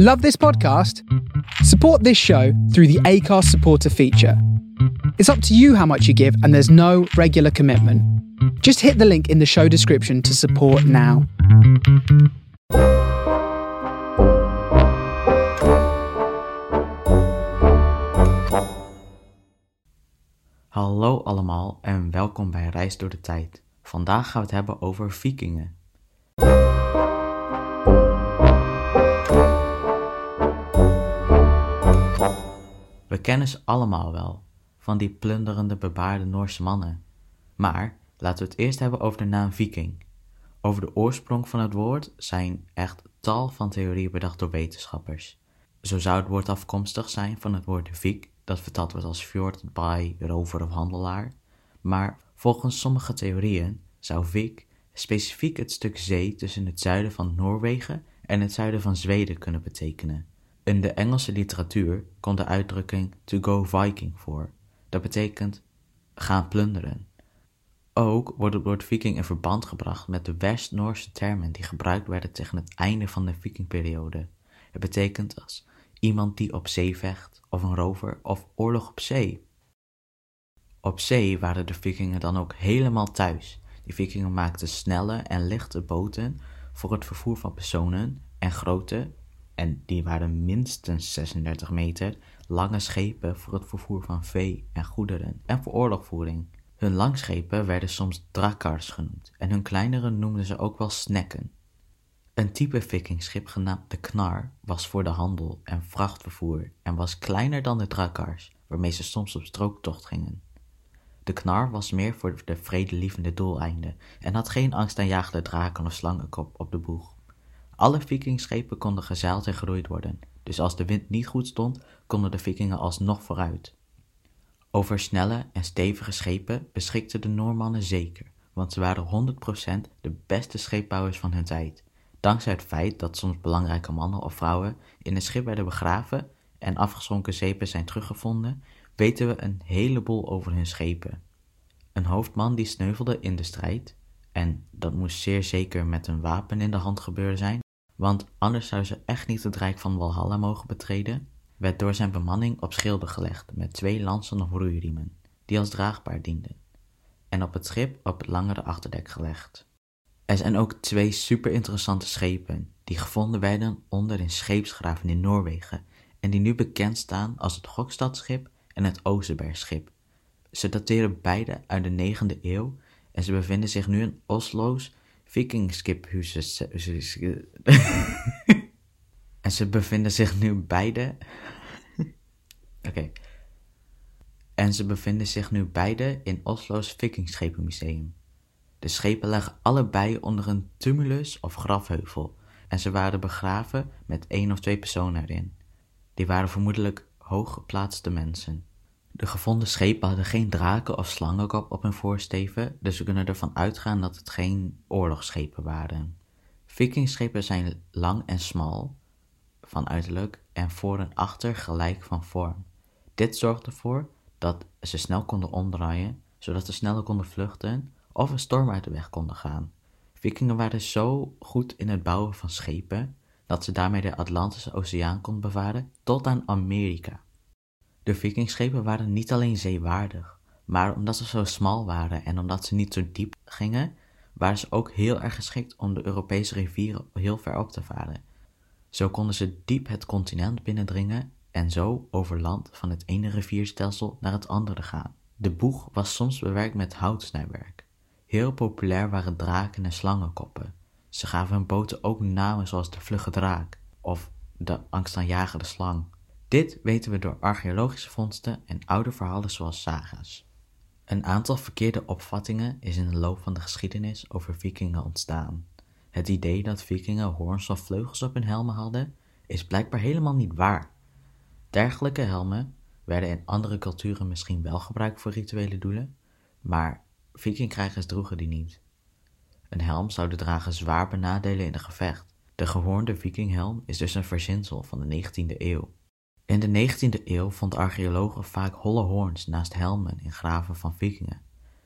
Love this podcast? Support this show through the ACARS supporter feature. It's up to you how much you give, and there's no regular commitment. Just hit the link in the show description to support now. Hallo allemaal en welkom bij Reis door de Tijd. Vandaag gaan we het hebben over vikingen. Kennen ze allemaal wel, van die plunderende bebaarde Noorse mannen. Maar laten we het eerst hebben over de naam viking. Over de oorsprong van het woord zijn echt tal van theorieën bedacht door wetenschappers. Zo zou het woord afkomstig zijn van het woord vik, dat vertaald wordt als fjord, baai, rover of handelaar. Maar volgens sommige theorieën zou vik specifiek het stuk zee tussen het zuiden van Noorwegen en het zuiden van Zweden kunnen betekenen. In de Engelse literatuur komt de uitdrukking to go viking voor. Dat betekent gaan plunderen. Ook wordt het woord viking in verband gebracht met de West-Noorse termen die gebruikt werden tegen het einde van de vikingperiode. Het betekent als iemand die op zee vecht, of een rover, of oorlog op zee. Op zee waren de vikingen dan ook helemaal thuis. Die vikingen maakten snelle en lichte boten voor het vervoer van personen en grote, en die waren minstens 36 meter, lange schepen voor het vervoer van vee en goederen en voor oorlogvoering. Hun langschepen werden soms drakars genoemd en hun kleinere noemden ze ook wel snekken. Een type vikingschip genaamd de knar was voor de handel en vrachtvervoer en was kleiner dan de drakars, waarmee ze soms op strooktocht gingen. De knar was meer voor de vredelievende doeleinden en had geen angstaanjagende draken of slangenkop op de boeg. Alle vikingschepen konden gezeild en geroeid worden, dus als de wind niet goed stond, konden de vikingen alsnog vooruit. Over snelle en stevige schepen beschikten de Noormannen zeker, want ze waren 100% de beste scheepbouwers van hun tijd. Dankzij het feit dat soms belangrijke mannen of vrouwen in een schip werden begraven en afgezonken zeepen zijn teruggevonden, weten we een heleboel over hun schepen. Een hoofdman die sneuvelde in de strijd, en dat moest zeer zeker met een wapen in de hand gebeuren zijn, want anders zou ze echt niet het rijk van Walhalla mogen betreden, werd door zijn bemanning op schilden gelegd met twee lansen of roeiriemen, die als draagbaar dienden, en op het schip op het langere achterdek gelegd. Er zijn ook twee super interessante schepen die gevonden werden onder in scheepsgraven in Noorwegen en die nu bekend staan als het Gokstadschip en het Osebergschip. Ze dateren beide uit de 9e eeuw en ze bevinden zich nu in Oslo's Vikingskiphuizen. en ze bevinden zich nu beide. Oké. En ze bevinden zich nu beide in Oslo's Vikingschepenmuseum. De schepen lagen allebei onder een tumulus of grafheuvel en ze waren begraven met één of twee personen erin. Die waren vermoedelijk hooggeplaatste mensen. De gevonden schepen hadden geen draken of slangenkop op hun voorsteven, dus we kunnen ervan uitgaan dat het geen oorlogsschepen waren. Vikingschepen zijn lang en smal van uiterlijk en voor en achter gelijk van vorm. Dit zorgt ervoor dat ze snel konden omdraaien, zodat ze sneller konden vluchten of een storm uit de weg konden gaan. Vikingen waren zo goed in het bouwen van schepen dat ze daarmee de Atlantische Oceaan konden bevaren tot aan Amerika. De vikingschepen waren niet alleen zeewaardig, maar omdat ze zo smal waren en omdat ze niet zo diep gingen, waren ze ook heel erg geschikt om de Europese rivieren heel ver op te varen. Zo konden ze diep het continent binnendringen en zo over land van het ene rivierstelsel naar het andere gaan. De boeg was soms bewerkt met houtsnijwerk. Heel populair waren draken en slangenkoppen. Ze gaven hun boten ook namen zoals de vlugge draak of de angstaanjagende slang. Dit weten we door archeologische vondsten en oude verhalen zoals saga's. Een aantal verkeerde opvattingen is in de loop van de geschiedenis over vikingen ontstaan. Het idee dat vikingen hoorns of vleugels op hun helmen hadden, is blijkbaar helemaal niet waar. Dergelijke helmen werden in andere culturen misschien wel gebruikt voor rituele doelen, maar vikingkrijgers droegen die niet. Een helm zou de drager zwaar benadelen in een gevecht. De gehoornde vikinghelm is dus een verzinsel van de 19e eeuw. In de 19e eeuw vond archeologen vaak holle hoorns naast helmen in graven van vikingen.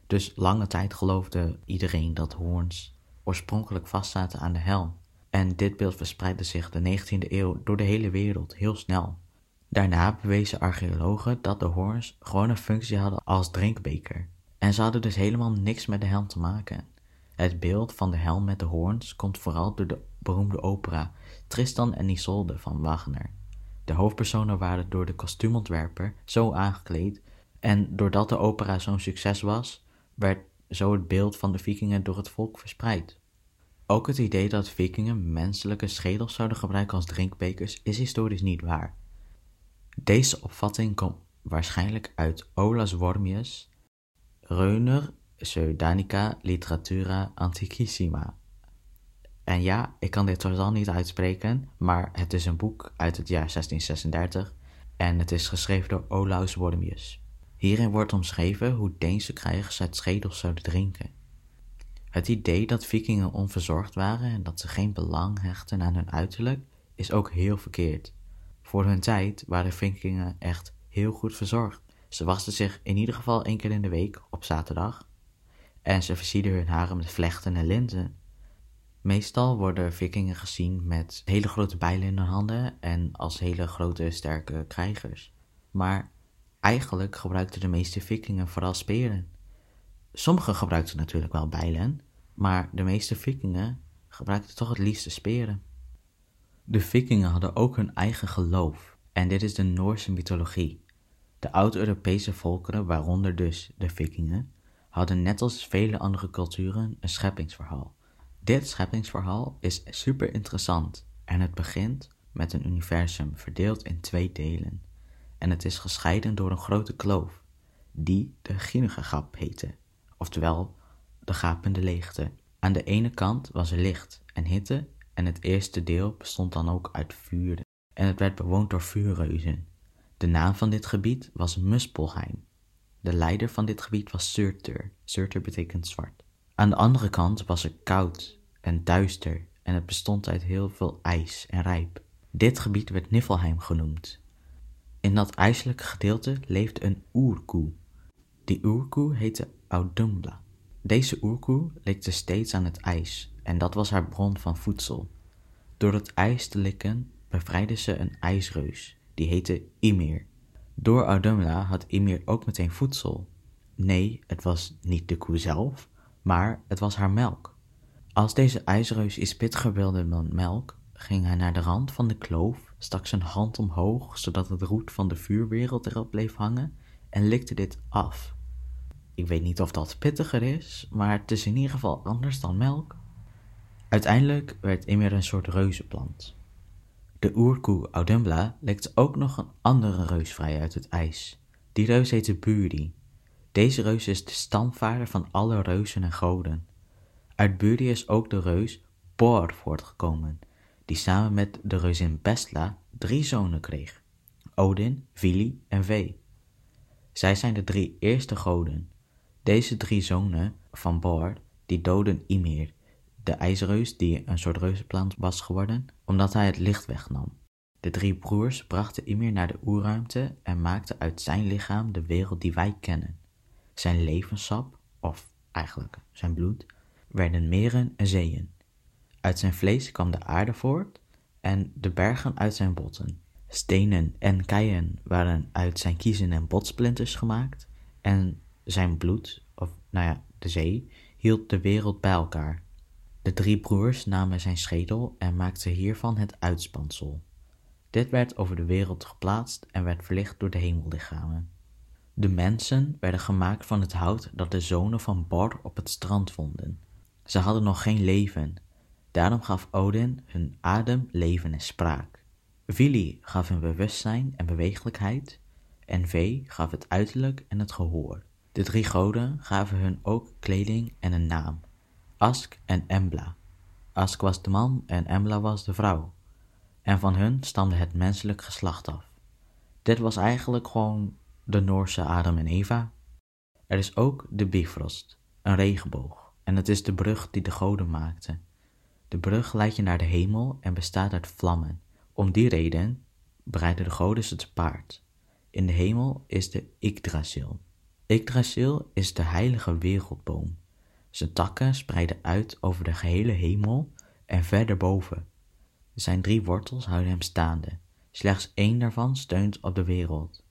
Dus lange tijd geloofde iedereen dat hoorns oorspronkelijk vastzaten aan de helm. En dit beeld verspreidde zich de 19e eeuw door de hele wereld heel snel. Daarna bewezen archeologen dat de hoorns gewoon een functie hadden als drinkbeker. En ze hadden dus helemaal niks met de helm te maken. Het beeld van de helm met de hoorns komt vooral door de beroemde opera Tristan en Isolde van Wagner. De hoofdpersonen waren door de kostuumontwerper zo aangekleed en doordat de opera zo'n succes was, werd zo het beeld van de vikingen door het volk verspreid. Ook het idee dat vikingen menselijke schedels zouden gebruiken als drinkbekers is historisch niet waar. Deze opvatting komt waarschijnlijk uit Olaus Wormius, Reuner Pseudanica Literatura Antiquissima. En ja, ik kan dit totaal niet uitspreken, maar het is een boek uit het jaar 1636 en het is geschreven door Olaus Wormius. Hierin wordt omschreven hoe Deense krijgers uit schedels zouden drinken. Het idee dat vikingen onverzorgd waren en dat ze geen belang hechten aan hun uiterlijk is ook heel verkeerd. Voor hun tijd waren vikingen echt heel goed verzorgd. Ze wasten zich in ieder geval één keer in de week op zaterdag en ze versierden hun haren met vlechten en linten. Meestal worden vikingen gezien met hele grote bijlen in hun handen en als hele grote sterke krijgers. Maar eigenlijk gebruikten de meeste vikingen vooral speren. Sommigen gebruikten natuurlijk wel bijlen, maar de meeste vikingen gebruikten toch het liefste speren. De vikingen hadden ook hun eigen geloof, en dit is de Noorse mythologie. De oud-Europese volkeren, waaronder dus de vikingen, hadden net als vele andere culturen een scheppingsverhaal. Dit scheppingsverhaal is super interessant en het begint met een universum verdeeld in twee delen. En het is gescheiden door een grote kloof, die de Ginegagap heette, oftewel de gapende leegte. Aan de ene kant was er licht en hitte en het eerste deel bestond dan ook uit vuur en het werd bewoond door vuurreuzen. De naam van dit gebied was Muspelheim. De leider van dit gebied was Surtur. Surtur betekent zwart. Aan de andere kant was er koud en duister en het bestond uit heel veel ijs en rijp. Dit gebied werd Niflheim genoemd. In dat ijselijke gedeelte leefde een oerkoe. Die oerkoe heette Audumbla. Deze oerkoe likte steeds aan het ijs en dat was haar bron van voedsel. Door het ijs te likken bevrijdde ze een ijsreus, die heette Ymir. Door Audumla had Ymir ook meteen voedsel. Nee, het was niet de koe zelf, maar het was haar melk. Als deze ijsreus iets pittiger wilde dan melk, ging hij naar de rand van de kloof, stak zijn hand omhoog zodat het roet van de vuurwereld erop bleef hangen en likte dit af. Ik weet niet of dat pittiger is, maar het is in ieder geval anders dan melk. Uiteindelijk werd Ymir een soort reuzenplant. De oerkoe Audumbla lekte ook nog een andere reus vrij uit het ijs. Die reus heette Buri. Deze reus is de stamvader van alle reuzen en goden. Uit Buri is ook de reus Bor voortgekomen, die samen met de reuzin Bestla drie zonen kreeg: Odin, Vili en Ve. Zij zijn de drie eerste goden. Deze drie zonen van Bor, die doden Ymir, de ijsreus die een soort reuzenplant was geworden, omdat hij het licht wegnam. De drie broers brachten Ymir naar de oerruimte en maakten uit zijn lichaam de wereld die wij kennen. Zijn levenssap, of eigenlijk zijn bloed, werden meren en zeeën. Uit zijn vlees kwam de aarde voort en de bergen uit zijn botten. Stenen en keien waren uit zijn kiezen en botsplinters gemaakt en zijn bloed, of nou ja, de zee, hield de wereld bij elkaar. De drie broers namen zijn schedel en maakten hiervan het uitspansel. Dit werd over de wereld geplaatst en werd verlicht door de hemellichamen. De mensen werden gemaakt van het hout dat de zonen van Bor op het strand vonden. Ze hadden nog geen leven, daarom gaf Odin hun adem, leven en spraak. Vili gaf hun bewustzijn en bewegelijkheid, en Ve gaf het uiterlijk en het gehoor. De drie goden gaven hun ook kleding en een naam. Ask en Embla. Ask was de man en Embla was de vrouw. En van hun stamde het menselijk geslacht af. Dit was eigenlijk gewoon de Noorse Adam en Eva. Er is ook de Bifrost, een regenboog, en het is de brug die de goden maakten. De brug leidt je naar de hemel en bestaat uit vlammen. Om die reden bereiden de goden ze te paard. In de hemel is de Yggdrasil. Yggdrasil is de heilige wereldboom. Zijn takken spreiden uit over de gehele hemel en verder boven. Zijn drie wortels houden hem staande. Slechts één daarvan steunt op de wereld.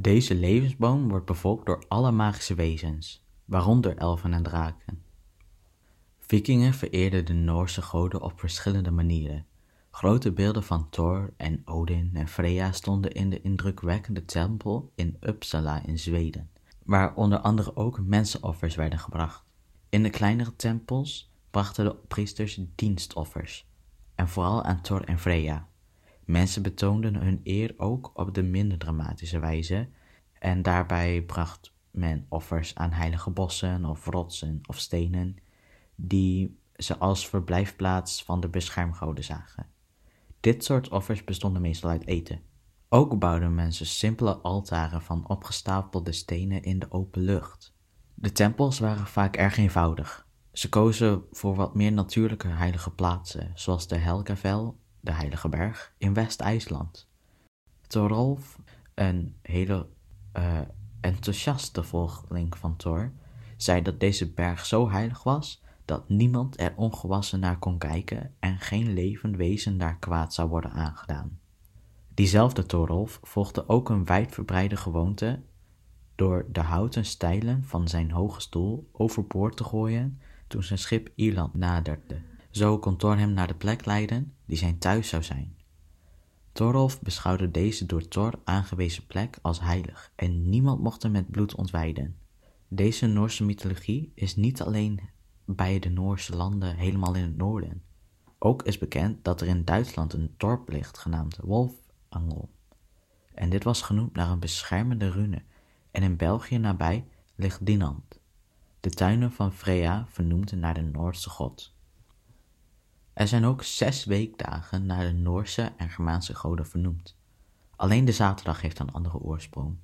Deze levensboom wordt bevolkt door alle magische wezens, waaronder elfen en draken. Vikingen vereerden de Noorse goden op verschillende manieren. Grote beelden van Thor en Odin en Freya stonden in de indrukwekkende tempel in Uppsala in Zweden, waar onder andere ook mensenoffers werden gebracht. In de kleinere tempels brachten de priesters dienstoffers, en vooral aan Thor en Freya. Mensen betoonden hun eer ook op de minder dramatische wijze, en daarbij bracht men offers aan heilige bossen of rotsen of stenen, die ze als verblijfplaats van de beschermgoden zagen. Dit soort offers bestonden meestal uit eten. Ook bouwden mensen simpele altaren van opgestapelde stenen in de open lucht. De tempels waren vaak erg eenvoudig. Ze kozen voor wat meer natuurlijke heilige plaatsen, zoals de Helgavel, de Heilige Berg, in West-IJsland. Thorolf, een hele uh, enthousiaste volgeling van Thor, zei dat deze berg zo heilig was dat niemand er ongewassen naar kon kijken en geen levend wezen daar kwaad zou worden aangedaan. Diezelfde Thorolf volgde ook een wijdverbreide gewoonte door de houten stijlen van zijn hoge stoel overboord te gooien toen zijn schip Ierland naderde. Zo kon Thor hem naar de plek leiden die zijn thuis zou zijn. Thorolf beschouwde deze door Thor aangewezen plek als heilig en niemand mocht hem met bloed ontwijden. Deze Noorse mythologie is niet alleen bij de Noorse landen helemaal in het noorden. Ook is bekend dat er in Duitsland een dorp ligt genaamd Wolfangel. En dit was genoemd naar een beschermende rune. En in België nabij ligt Dinant, de tuinen van Freya vernoemd naar de Noordse god. Er zijn ook zes weekdagen naar de Noorse en Germaanse goden vernoemd. Alleen de zaterdag heeft een andere oorsprong.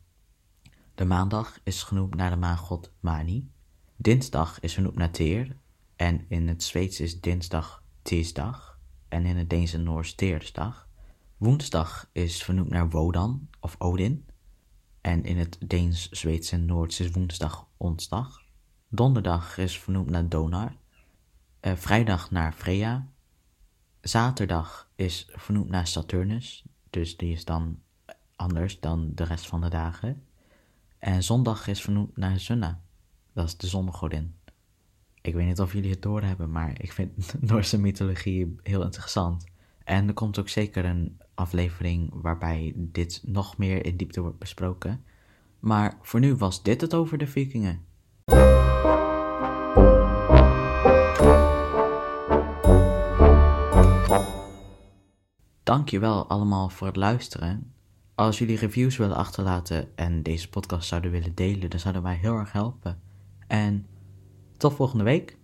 De maandag is genoemd naar de maangod Mani. Dinsdag is vernoemd naar Teer en in het Zweeds is dinsdag Tisdag en in het Deense Noors Teersdag. Woensdag is vernoemd naar Wodan of Odin en in het Deens, Zweeds en Noords is woensdag onsdag. Donderdag is vernoemd naar Donar. Uh, vrijdag naar Freya. Zaterdag is vernoemd naar Saturnus, dus die is dan anders dan de rest van de dagen. En zondag is vernoemd naar Sunna, dat is de zonnegodin. Ik weet niet of jullie het doorhebben, maar ik vind Noorse mythologie heel interessant. En er komt ook zeker een aflevering waarbij dit nog meer in diepte wordt besproken. Maar voor nu was dit het over de Vikingen. Dankjewel allemaal voor het luisteren. Als jullie reviews willen achterlaten en deze podcast zouden willen delen, dan zouden wij heel erg helpen. En tot volgende week.